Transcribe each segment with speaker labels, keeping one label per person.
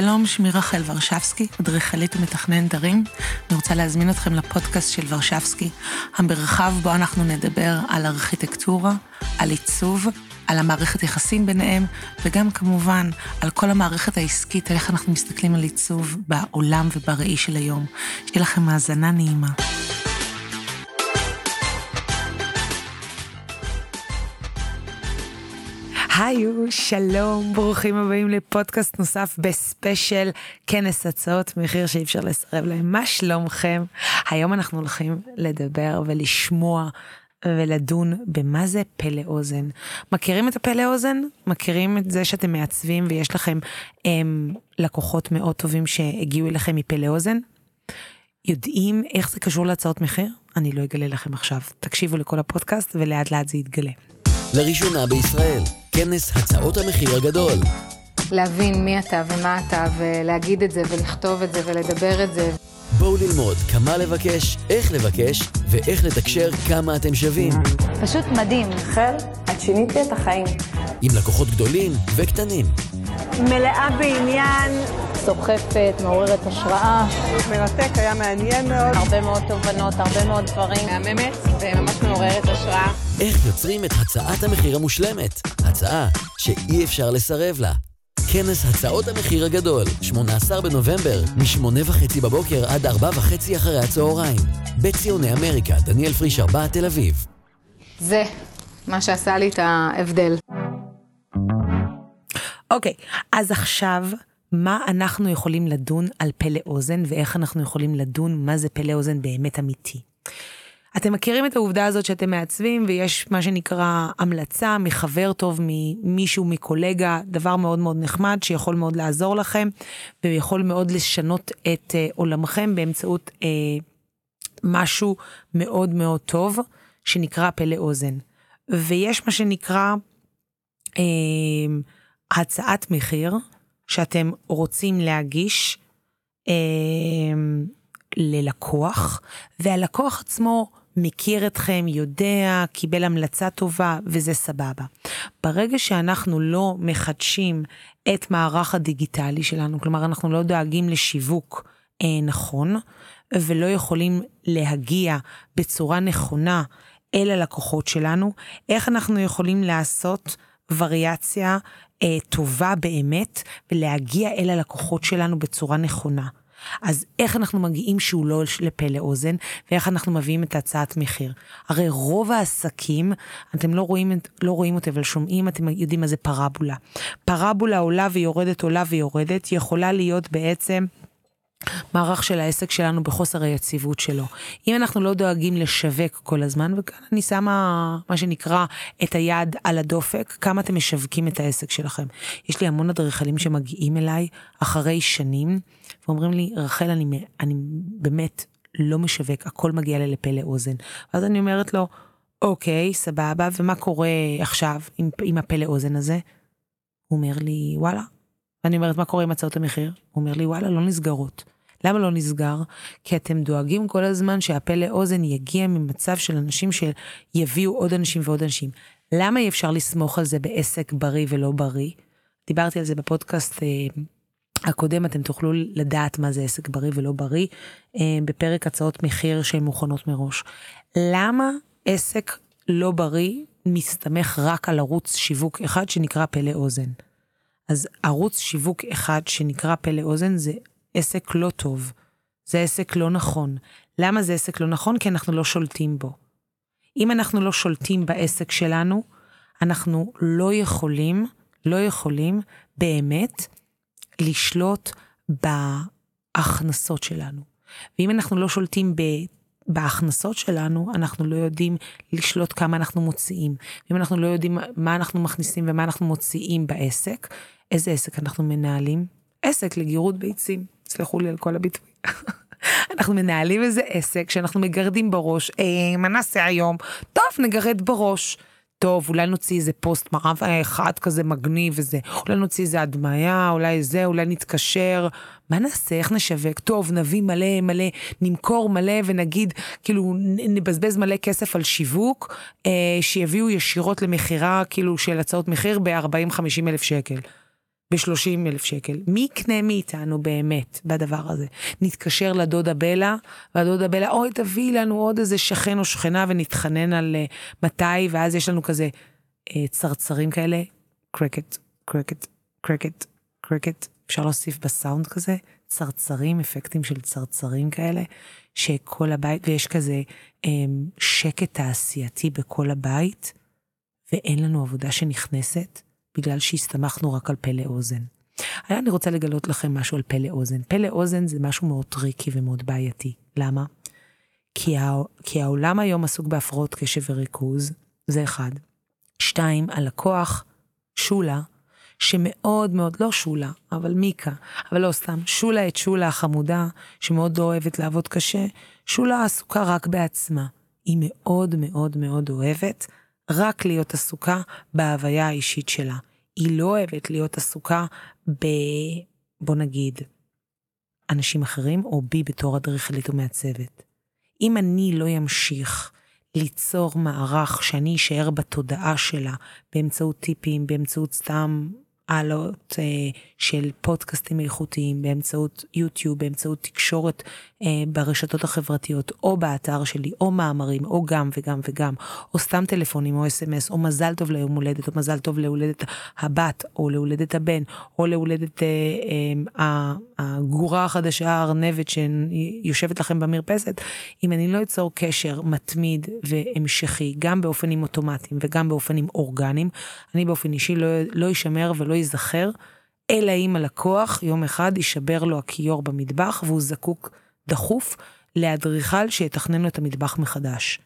Speaker 1: שלום, שמי רחל ורשבסקי, אדריכלית ומתכננת ערים. אני רוצה להזמין אתכם לפודקאסט של ורשבסקי, המרחב בו אנחנו נדבר על ארכיטקטורה, על עיצוב, על המערכת יחסים ביניהם, וגם כמובן על כל המערכת העסקית, איך אנחנו מסתכלים על עיצוב בעולם ובראי של היום. שיהיה לכם האזנה נעימה. היו, שלום, ברוכים הבאים לפודקאסט נוסף בספיישל כנס הצעות מחיר שאי אפשר לסרב להם. מה שלומכם? היום אנחנו הולכים לדבר ולשמוע ולדון במה זה פלא אוזן. מכירים את הפלא אוזן? מכירים את זה שאתם מעצבים ויש לכם הם, לקוחות מאוד טובים שהגיעו אליכם מפלא אוזן? יודעים איך זה קשור להצעות מחיר? אני לא אגלה לכם עכשיו. תקשיבו לכל הפודקאסט ולאט לאט זה יתגלה.
Speaker 2: לראשונה בישראל, כנס הצעות המחיר הגדול.
Speaker 3: להבין מי אתה ומה אתה, ולהגיד את זה, ולכתוב את זה, ולדבר את זה.
Speaker 2: בואו ללמוד כמה לבקש, איך לבקש, ואיך לתקשר כמה אתם שווים.
Speaker 3: פשוט מדהים.
Speaker 4: רחל, את שינית לי את החיים.
Speaker 2: עם לקוחות גדולים וקטנים.
Speaker 4: מלאה בעניין.
Speaker 3: סוחפת, מעוררת השראה.
Speaker 4: מרתק, היה מעניין מאוד.
Speaker 3: הרבה מאוד תובנות, הרבה מאוד דברים.
Speaker 4: מהממת וממש מעוררת השראה.
Speaker 2: איך יוצרים את הצעת המחיר המושלמת? הצעה שאי אפשר לסרב לה. כנס הצעות המחיר הגדול, 18 בנובמבר, מ-8 וחצי בבוקר עד 4 וחצי אחרי הצהריים. בציוני אמריקה, דניאל פריש 4, תל אביב.
Speaker 3: זה מה שעשה לי את ההבדל.
Speaker 1: אוקיי, okay, אז עכשיו, מה אנחנו יכולים לדון על פלא אוזן, ואיך אנחנו יכולים לדון מה זה פלא אוזן באמת אמיתי. אתם מכירים את העובדה הזאת שאתם מעצבים ויש מה שנקרא המלצה מחבר טוב, ממישהו, מקולגה, דבר מאוד מאוד נחמד שיכול מאוד לעזור לכם ויכול מאוד לשנות את uh, עולמכם באמצעות uh, משהו מאוד מאוד טוב שנקרא פלא אוזן. ויש מה שנקרא uh, הצעת מחיר שאתם רוצים להגיש uh, ללקוח, והלקוח עצמו מכיר אתכם, יודע, קיבל המלצה טובה, וזה סבבה. ברגע שאנחנו לא מחדשים את מערך הדיגיטלי שלנו, כלומר אנחנו לא דואגים לשיווק אה, נכון, ולא יכולים להגיע בצורה נכונה אל הלקוחות שלנו, איך אנחנו יכולים לעשות וריאציה אה, טובה באמת, ולהגיע אל הלקוחות שלנו בצורה נכונה. אז איך אנחנו מגיעים שהוא לא לפה לאוזן, ואיך אנחנו מביאים את הצעת מחיר. הרי רוב העסקים, אתם לא רואים, לא רואים אותי, אבל שומעים, אתם יודעים מה זה פרבולה. פרבולה עולה ויורדת, עולה ויורדת, יכולה להיות בעצם... מערך של העסק שלנו בחוסר היציבות שלו. אם אנחנו לא דואגים לשווק כל הזמן, וכאן אני שמה מה שנקרא את היד על הדופק, כמה אתם משווקים את העסק שלכם. יש לי המון אדריכלים שמגיעים אליי אחרי שנים, ואומרים לי, רחל, אני, אני באמת לא משווק, הכל מגיע לי לפה לאוזן. ואז אני אומרת לו, אוקיי, סבבה, ומה קורה עכשיו עם, עם הפה לאוזן הזה? הוא אומר לי, וואלה. ואני אומרת, מה קורה עם הצעות המחיר? הוא אומר לי, וואלה, לא נסגרות. למה לא נסגר? כי אתם דואגים כל הזמן שהפה לאוזן יגיע ממצב של אנשים שיביאו עוד אנשים ועוד אנשים. למה אי אפשר לסמוך על זה בעסק בריא ולא בריא? דיברתי על זה בפודקאסט אה, הקודם, אתם תוכלו לדעת מה זה עסק בריא ולא בריא, אה, בפרק הצעות מחיר שהן מוכנות מראש. למה עסק לא בריא מסתמך רק על ערוץ שיווק אחד שנקרא פלא אוזן? אז ערוץ שיווק אחד שנקרא פלא אוזן זה עסק לא טוב. זה עסק לא נכון. למה זה עסק לא נכון? כי אנחנו לא שולטים בו. אם אנחנו לא שולטים בעסק שלנו, אנחנו לא יכולים, לא יכולים באמת לשלוט בהכנסות שלנו. ואם אנחנו לא שולטים ב... בהכנסות שלנו, אנחנו לא יודעים לשלוט כמה אנחנו מוציאים. ואם אנחנו לא יודעים מה אנחנו מכניסים ומה אנחנו מוציאים בעסק, איזה עסק אנחנו מנהלים? עסק לגירות ביצים. סלחו לי על כל הביטוי. אנחנו מנהלים איזה עסק שאנחנו מגרדים בראש, אה, מה נעשה היום? טוב, נגרד בראש. טוב, אולי נוציא איזה פוסט מרב אחד כזה מגניב וזה, אולי נוציא איזה הדמיה, אולי זה, אולי נתקשר. מה נעשה, איך נשווק? טוב, נביא מלא מלא, נמכור מלא ונגיד, כאילו, נבזבז מלא כסף על שיווק, אה, שיביאו ישירות למכירה, כאילו, של הצעות מחיר ב-40-50 אלף שקל. ב-30 אלף שקל. מי יקנה מאיתנו באמת בדבר הזה? נתקשר לדודה בלה, והדודה בלה, אוי, תביאי לנו עוד איזה שכן או שכנה ונתחנן על אה, מתי, ואז יש לנו כזה אה, צרצרים כאלה, cricket, cricket, cricket, cricket. אפשר להוסיף בסאונד כזה, צרצרים, אפקטים של צרצרים כאלה, שכל הבית, ויש כזה אמ, שקט תעשייתי בכל הבית, ואין לנו עבודה שנכנסת. בגלל שהסתמכנו רק על פה לאוזן. היום אני רוצה לגלות לכם משהו על פה לאוזן. פה לאוזן זה משהו מאוד טריקי ומאוד בעייתי. למה? כי, הע... כי העולם היום עסוק בהפרעות קשב וריכוז, זה אחד. שתיים, הלקוח, שולה, שמאוד מאוד, לא שולה, אבל מיקה, אבל לא סתם, שולה את שולה החמודה, שמאוד לא אוהבת לעבוד קשה, שולה עסוקה רק בעצמה. היא מאוד מאוד מאוד אוהבת רק להיות עסוקה בהוויה האישית שלה. היא לא אוהבת להיות עסוקה ב... בוא נגיד, אנשים אחרים, או בי בתור אדריכלית ומעצבת. אם אני לא אמשיך ליצור מערך שאני אשאר בתודעה שלה באמצעות טיפים, באמצעות סתם העלות אה, של פודקאסטים איכותיים באמצעות יוטיוב, באמצעות תקשורת ברשתות החברתיות, או באתר שלי, או מאמרים, או גם וגם וגם, או סתם טלפונים, או אס.אם.אס, או מזל טוב ליום הולדת, או מזל טוב להולדת הבת, או להולדת הבן, או להולדת אה, אה, הגורה החדשה, הארנבת שיושבת לכם במרפסת, אם אני לא אצור קשר מתמיד והמשכי, גם באופנים אוטומטיים וגם באופנים אורגניים, אני באופן אישי לא, לא ולא ייזכר, אלא אם הלקוח יום אחד יישבר לו הכיור במטבח והוא זקוק דחוף לאדריכל שיתכנן לו את המטבח מחדש.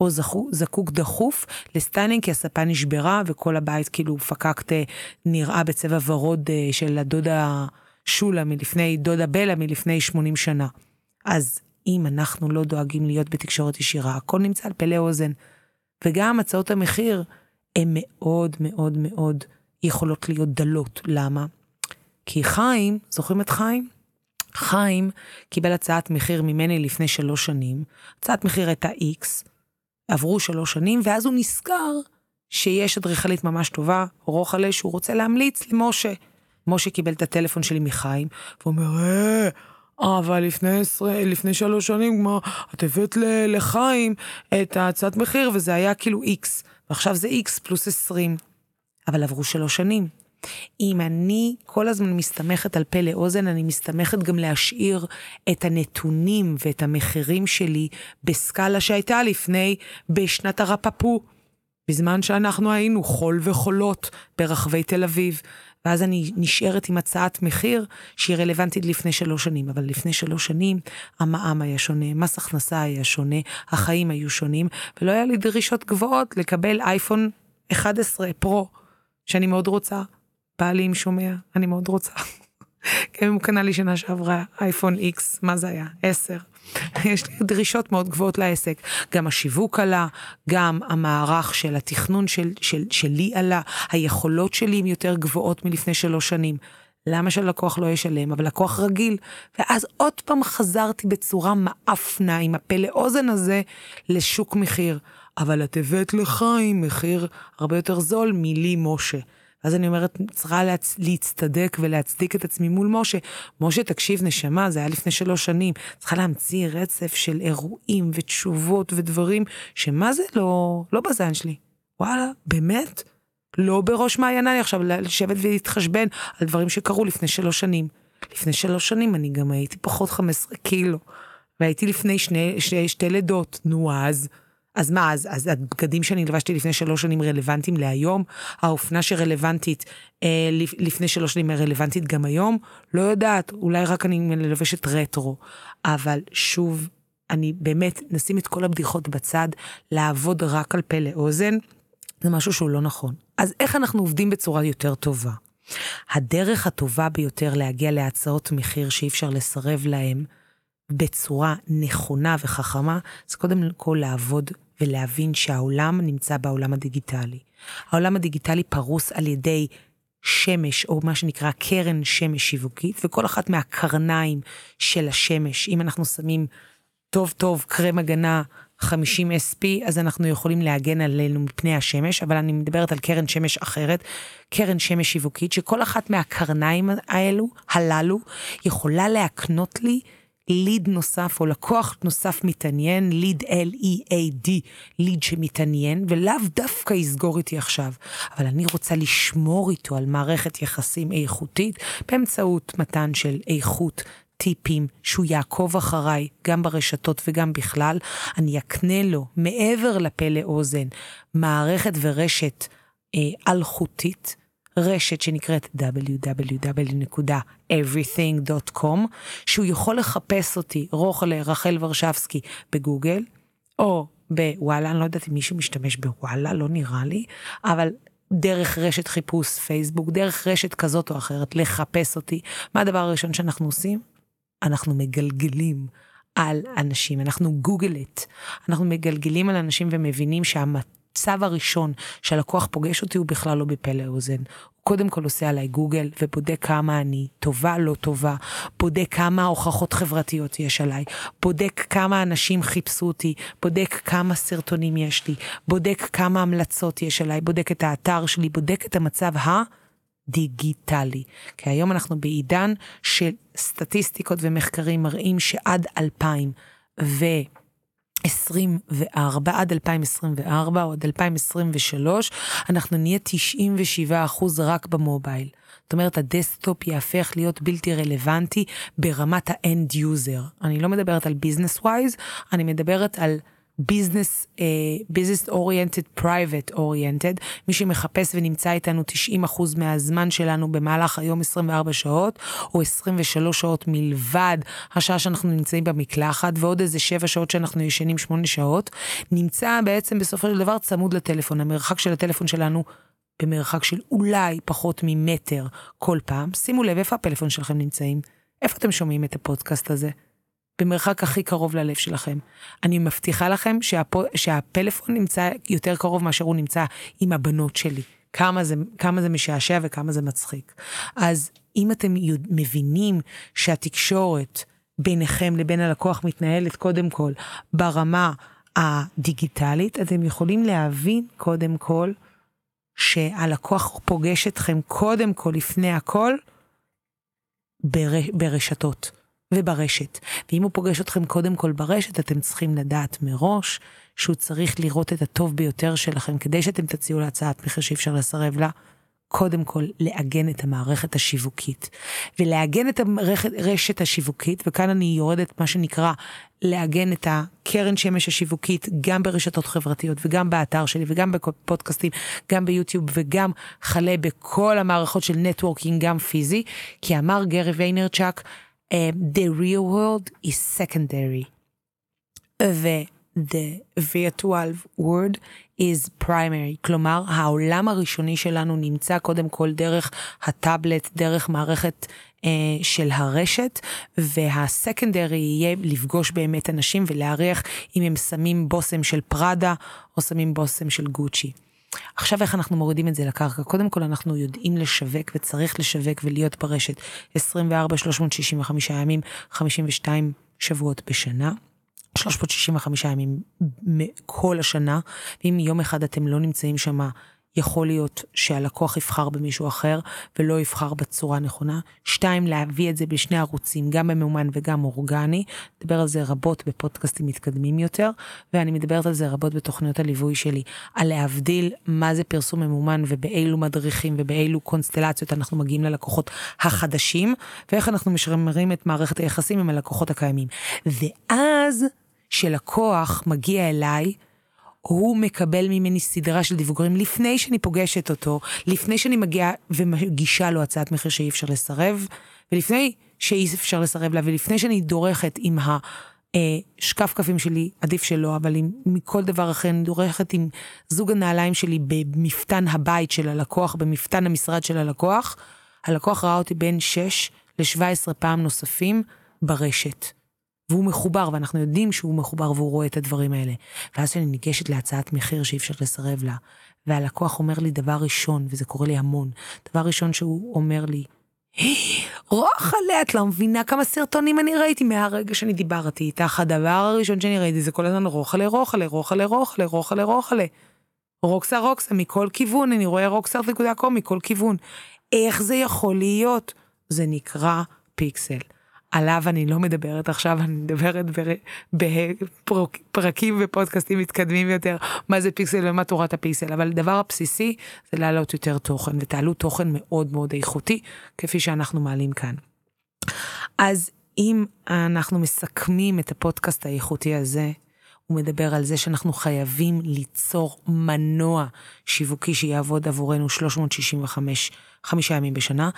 Speaker 1: או זקוק, זקוק דחוף לסטיילינג כי הספה נשברה וכל הבית כאילו פקקט נראה בצבע ורוד אה, של הדודה שולה מלפני, דודה בלה מלפני 80 שנה. אז אם אנחנו לא דואגים להיות בתקשורת ישירה, הכל נמצא על פה לאוזן. וגם הצעות המחיר הן מאוד מאוד מאוד יכולות להיות דלות. למה? כי חיים, זוכרים את חיים? חיים קיבל הצעת מחיר ממני לפני שלוש שנים, הצעת מחיר הייתה איקס, עברו שלוש שנים, ואז הוא נזכר שיש אדריכלית ממש טובה, רוחלה, שהוא רוצה להמליץ למשה. משה קיבל את הטלפון שלי מחיים, והוא אומר, אה, אבל לפני, עשרה, לפני שלוש שנים, כמו, את הבאת לחיים את ההצעת מחיר, וזה היה כאילו איקס, ועכשיו זה איקס פלוס עשרים. אבל עברו שלוש שנים. אם אני כל הזמן מסתמכת על פה לאוזן, אני מסתמכת גם להשאיר את הנתונים ואת המחירים שלי בסקאלה שהייתה לפני, בשנת הרפפו, בזמן שאנחנו היינו חול וחולות ברחבי תל אביב. ואז אני נשארת עם הצעת מחיר שהיא רלוונטית לפני שלוש שנים, אבל לפני שלוש שנים המע"מ היה שונה, מס הכנסה היה שונה, החיים היו שונים, ולא היה לי דרישות גבוהות לקבל אייפון 11 פרו, שאני מאוד רוצה. בעלי אם שומע, אני מאוד רוצה. כן, הוא קנה לי שנה שעברה אייפון X, מה זה היה? 10. יש לי דרישות מאוד גבוהות לעסק. גם השיווק עלה, גם המערך של התכנון של, של, שלי עלה, היכולות שלי הן יותר גבוהות מלפני שלוש שנים. למה שלקוח לא ישלם? אבל לקוח רגיל. ואז עוד פעם חזרתי בצורה מאפנה עם הפה לאוזן הזה לשוק מחיר. אבל את הבאת לחיים מחיר הרבה יותר זול מלי משה. ואז אני אומרת, צריכה להצ... להצטדק ולהצדיק את עצמי מול משה. משה, תקשיב, נשמה, זה היה לפני שלוש שנים. צריכה להמציא רצף של אירועים ותשובות ודברים, שמה זה לא, לא בזן שלי. וואלה, באמת? לא בראש מעייניי עכשיו לשבת ולהתחשבן על דברים שקרו לפני שלוש שנים. לפני שלוש שנים אני גם הייתי פחות 15 קילו, והייתי לפני שני, שני, שתי לידות. נו אז, אז מה, אז, אז הבגדים שאני לבשתי לפני שלוש שנים רלוונטיים להיום? האופנה שרלוונטית אה, לפני שלוש שנים רלוונטית גם היום? לא יודעת, אולי רק אני מלבשת רטרו. אבל שוב, אני באמת, נשים את כל הבדיחות בצד, לעבוד רק על פה לאוזן, זה משהו שהוא לא נכון. אז איך אנחנו עובדים בצורה יותר טובה? הדרך הטובה ביותר להגיע להצעות מחיר שאי אפשר לסרב להם, בצורה נכונה וחכמה, זה קודם כל לעבוד ולהבין שהעולם נמצא בעולם הדיגיטלי. העולם הדיגיטלי פרוס על ידי שמש, או מה שנקרא קרן שמש שיווקית, וכל אחת מהקרניים של השמש, אם אנחנו שמים טוב טוב קרם הגנה 50 SP, אז אנחנו יכולים להגן עלינו מפני השמש, אבל אני מדברת על קרן שמש אחרת, קרן שמש שיווקית, שכל אחת מהקרניים האלו, הללו, יכולה להקנות לי ליד נוסף או לקוח נוסף מתעניין, ליד L-E-A-D, ליד שמתעניין, ולאו דווקא יסגור איתי עכשיו, אבל אני רוצה לשמור איתו על מערכת יחסים איכותית באמצעות מתן של איכות. טיפים שהוא יעקוב אחריי, גם ברשתות וגם בכלל, אני אקנה לו, מעבר לפה לאוזן, מערכת ורשת אה, אלחוטית, רשת שנקראת www.everything.com, שהוא יכול לחפש אותי, רוחלה רחל ורשבסקי, בגוגל, או בוואלה, אני לא יודעת אם מישהו משתמש בוואלה, לא נראה לי, אבל דרך רשת חיפוש פייסבוק, דרך רשת כזאת או אחרת, לחפש אותי. מה הדבר הראשון שאנחנו עושים? אנחנו מגלגלים על אנשים, אנחנו גוגלת, אנחנו מגלגלים על אנשים ומבינים שהמצב הראשון שהלקוח פוגש אותי הוא בכלל לא בפה לאוזן. הוא קודם כל עושה עליי גוגל ובודק כמה אני טובה, לא טובה, בודק כמה הוכחות חברתיות יש עליי, בודק כמה אנשים חיפשו אותי, בודק כמה סרטונים יש לי, בודק כמה המלצות יש עליי, בודק את האתר שלי, בודק את המצב ה... דיגיטלי. כי היום אנחנו בעידן של סטטיסטיקות ומחקרים מראים שעד 2024, עד 2024 או עד 2023, אנחנו נהיה 97 אחוז רק במובייל. זאת אומרת, הדסקטופ יהפך להיות בלתי רלוונטי ברמת ה end user. אני לא מדברת על business wise, אני מדברת על business, business oriented, private oriented, מי שמחפש ונמצא איתנו 90% מהזמן שלנו במהלך היום 24 שעות, או 23 שעות מלבד השעה שאנחנו נמצאים במקלחת, ועוד איזה 7 שעות שאנחנו ישנים 8 שעות, נמצא בעצם בסופו של דבר צמוד לטלפון. המרחק של הטלפון שלנו במרחק של אולי פחות ממטר כל פעם. שימו לב איפה הפלאפון שלכם נמצאים. איפה אתם שומעים את הפודקאסט הזה? במרחק הכי קרוב ללב שלכם. אני מבטיחה לכם שהפ... שהפלאפון נמצא יותר קרוב מאשר הוא נמצא עם הבנות שלי. כמה זה, כמה זה משעשע וכמה זה מצחיק. אז אם אתם מבינים שהתקשורת ביניכם לבין הלקוח מתנהלת קודם כל ברמה הדיגיטלית, אתם יכולים להבין קודם כל שהלקוח פוגש אתכם קודם כל, לפני הכל, בר... ברשתות. וברשת. ואם הוא פוגש אתכם קודם כל ברשת, אתם צריכים לדעת מראש שהוא צריך לראות את הטוב ביותר שלכם, כדי שאתם תציעו להצעת מחיר שאי אפשר לסרב לה. קודם כל לעגן את המערכת השיווקית. ולעגן את הרשת השיווקית, וכאן אני יורדת מה שנקרא לעגן את הקרן שמש השיווקית גם ברשתות חברתיות וגם באתר שלי וגם בפודקאסטים, גם ביוטיוב וגם חלה בכל המערכות של networking גם פיזי, כי אמר גרי ויינרצ'אק, the real world is secondary. ו-the virtual world is primary. כלומר, העולם הראשוני שלנו נמצא קודם כל דרך הטאבלט, דרך מערכת uh, של הרשת, והסקנדרי יהיה לפגוש באמת אנשים ולהריח אם הם שמים בושם של פראדה או שמים בושם של גוצ'י. עכשיו איך אנחנו מורידים את זה לקרקע? קודם כל אנחנו יודעים לשווק וצריך לשווק ולהיות ברשת 24, 365 ימים, 52 שבועות בשנה. 365 ימים כל השנה, ואם יום אחד אתם לא נמצאים שם יכול להיות שהלקוח יבחר במישהו אחר ולא יבחר בצורה נכונה. שתיים, להביא את זה בשני ערוצים, גם במאומן וגם אורגני. נדבר על זה רבות בפודקאסטים מתקדמים יותר, ואני מדברת על זה רבות בתוכניות הליווי שלי, על להבדיל מה זה פרסום ממומן ובאילו מדריכים ובאילו קונסטלציות אנחנו מגיעים ללקוחות החדשים, ואיך אנחנו משמרים את מערכת היחסים עם הלקוחות הקיימים. ואז, כשלקוח מגיע אליי, הוא מקבל ממני סדרה של דיווגים לפני שאני פוגשת אותו, לפני שאני מגיעה ומגישה לו הצעת מחיר שאי אפשר לסרב, ולפני שאי אפשר לסרב לה, ולפני שאני דורכת עם השקף כפים שלי, עדיף שלא, אבל עם, מכל דבר אחר, אני דורכת עם זוג הנעליים שלי במפתן הבית של הלקוח, במפתן המשרד של הלקוח, הלקוח ראה אותי בין 6 ל-17 פעם נוספים ברשת. והוא מחובר, ואנחנו יודעים שהוא מחובר והוא רואה את הדברים האלה. ואז כשאני ניגשת להצעת מחיר שאי אפשר לסרב לה, והלקוח אומר לי דבר ראשון, וזה קורה לי המון, דבר ראשון שהוא אומר לי, רוחלה, את לא מבינה כמה סרטונים אני ראיתי מהרגע שאני דיברתי איתך, הדבר הראשון שאני ראיתי זה כל הזמן רוחלה, רוחלה, רוחלה, רוחלה, רוחלה, רוחלה. רוקסה רוקסה מכל כיוון, אני רואה רוקסה.קום מכל כיוון. איך זה יכול להיות? זה נקרא פיקסל. עליו אני לא מדברת עכשיו, אני מדברת בפרקים ופודקאסטים מתקדמים יותר, מה זה פיקסל ומה תורת הפיקסל, אבל הדבר הבסיסי זה להעלות יותר תוכן, ותעלו תוכן מאוד מאוד איכותי, כפי שאנחנו מעלים כאן. אז אם אנחנו מסכמים את הפודקאסט האיכותי הזה, הוא מדבר על זה שאנחנו חייבים ליצור מנוע שיווקי שיעבוד עבורנו 365 חמישה ימים בשנה,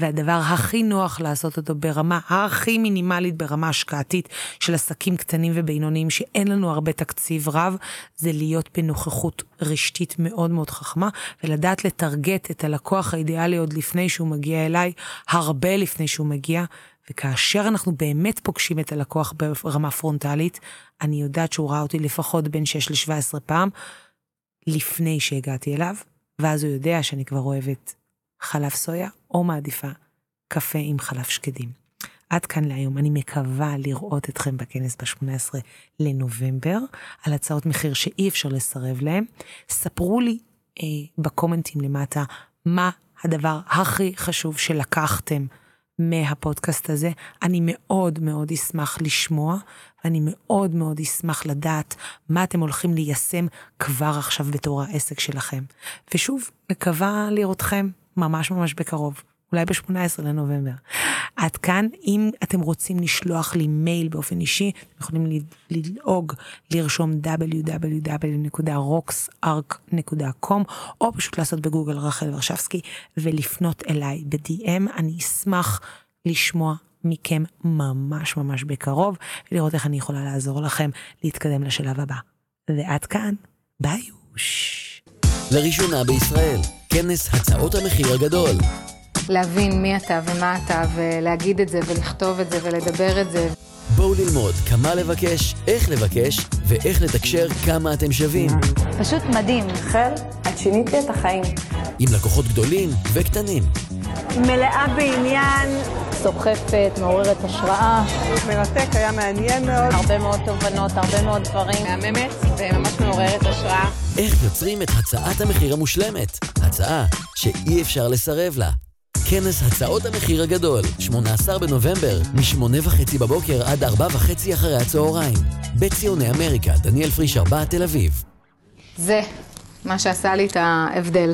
Speaker 1: והדבר הכי נוח לעשות אותו ברמה הכי מינימלית, ברמה השקעתית של עסקים קטנים ובינוניים, שאין לנו הרבה תקציב רב, זה להיות בנוכחות רשתית מאוד מאוד חכמה, ולדעת לטרגט את הלקוח האידיאלי עוד לפני שהוא מגיע אליי, הרבה לפני שהוא מגיע. וכאשר אנחנו באמת פוגשים את הלקוח ברמה פרונטלית, אני יודעת שהוא ראה אותי לפחות בין 6 ל-17 פעם, לפני שהגעתי אליו, ואז הוא יודע שאני כבר אוהבת חלב סויה, או מעדיפה קפה עם חלב שקדים. עד כאן להיום, אני מקווה לראות אתכם בכנס ב-18 לנובמבר, על הצעות מחיר שאי אפשר לסרב להם. ספרו לי אה, בקומנטים למטה מה הדבר הכי חשוב שלקחתם מהפודקאסט הזה. אני מאוד מאוד אשמח לשמוע, ואני מאוד מאוד אשמח לדעת מה אתם הולכים ליישם כבר עכשיו בתור העסק שלכם. ושוב, מקווה לראותכם ממש ממש בקרוב. אולי ב-18 לנובמבר. עד כאן, אם אתם רוצים לשלוח לי מייל באופן אישי, אתם יכולים לדאוג לרשום www.roxarc.com, או פשוט לעשות בגוגל רחל ורשבסקי ולפנות אליי ב-DM. אני אשמח לשמוע מכם ממש ממש בקרוב, ולראות איך אני יכולה לעזור לכם להתקדם לשלב הבא. ועד כאן, ביוש.
Speaker 2: לראשונה בישראל, כנס הצעות המחיר הגדול.
Speaker 3: להבין מי אתה ומה אתה, ולהגיד את זה, ולכתוב את זה, ולדבר את זה.
Speaker 2: בואו ללמוד כמה לבקש, איך לבקש, ואיך לתקשר כמה אתם שווים.
Speaker 3: פשוט מדהים.
Speaker 4: רחל, את שינית לי את החיים.
Speaker 2: עם לקוחות גדולים וקטנים.
Speaker 4: מלאה בעניין.
Speaker 3: סוחפת, מעוררת השראה.
Speaker 4: מרתק, היה מעניין מאוד.
Speaker 3: הרבה מאוד תובנות, הרבה מאוד דברים.
Speaker 4: מהממת וממש מעוררת השראה.
Speaker 2: איך יוצרים את הצעת המחיר המושלמת? הצעה שאי אפשר לסרב לה. כנס הצעות המחיר הגדול, 18 בנובמבר, מ-8 וחצי בבוקר עד 4 וחצי אחרי הצהריים. בציוני אמריקה, דניאל פריש 4, תל אביב.
Speaker 3: זה מה שעשה לי את ההבדל.